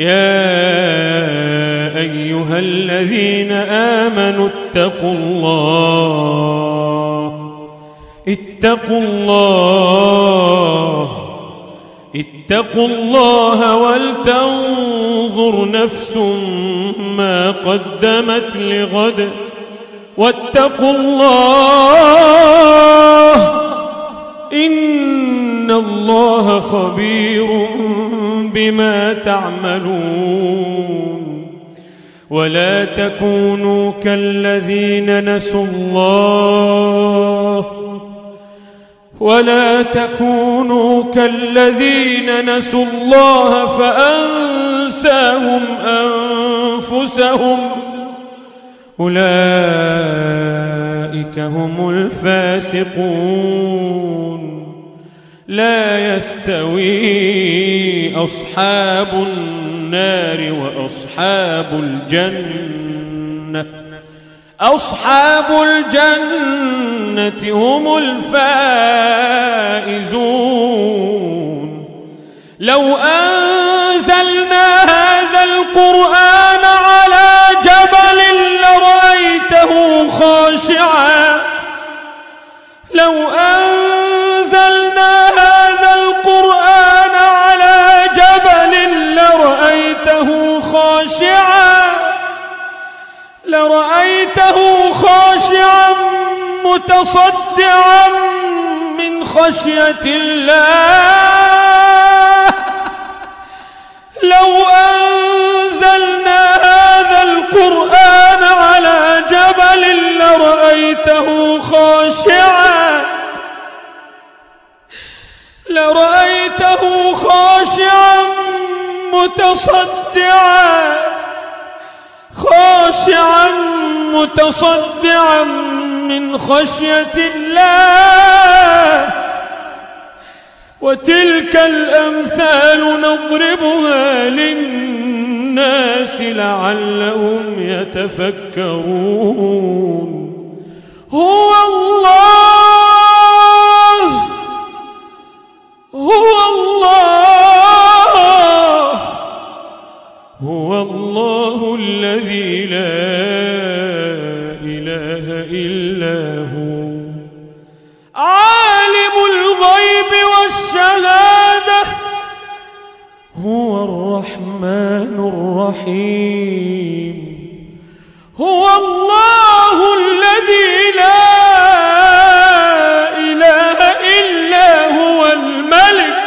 يا أيها الذين آمنوا اتقوا الله. اتقوا الله. اتقوا الله ولتنظر نفس ما قدمت لغد. واتقوا الله. إن الله خبير بما تعملون ولا تكونوا كالذين نسوا الله ولا تكونوا كالذين نسوا الله فأنساهم أنفسهم أولئك هم الفاسقون لا يستوي أصحاب النار وأصحاب الجنة. أصحاب الجنة هم الفائزون. لو أنزلنا هذا القرآن متصدعا من خشية الله. لو أنزلنا هذا القرآن على جبل لرأيته خاشعا. لرأيته خاشعا متصدعا. خاشعا متصدعا من خشية الله. وتلك الأمثال نضربها للناس لعلهم يتفكرون. هو الله. هو الرحمن الرحيم. هو الله الذي لا إله إلا هو الملك.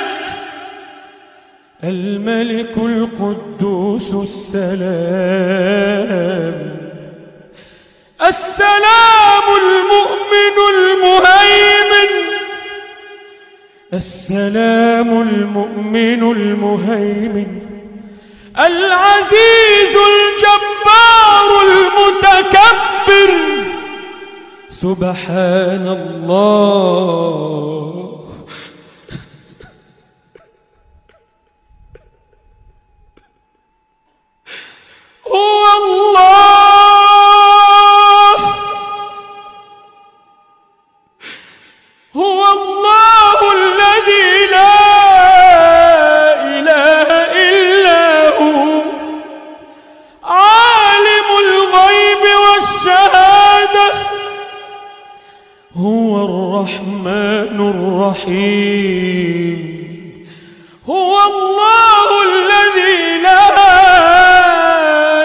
الملك القدوس السلام. السلام السلام المؤمن المهيمن العزيز الجبار المتكبر سبحان الله. هو الرحمن الرحيم. هو الله الذي لا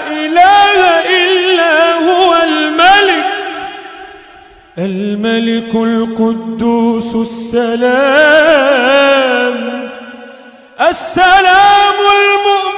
إله إلا هو الملك. الملك القدوس السلام. السلام المؤمن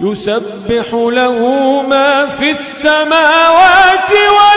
يسبح له ما في السماوات والأرض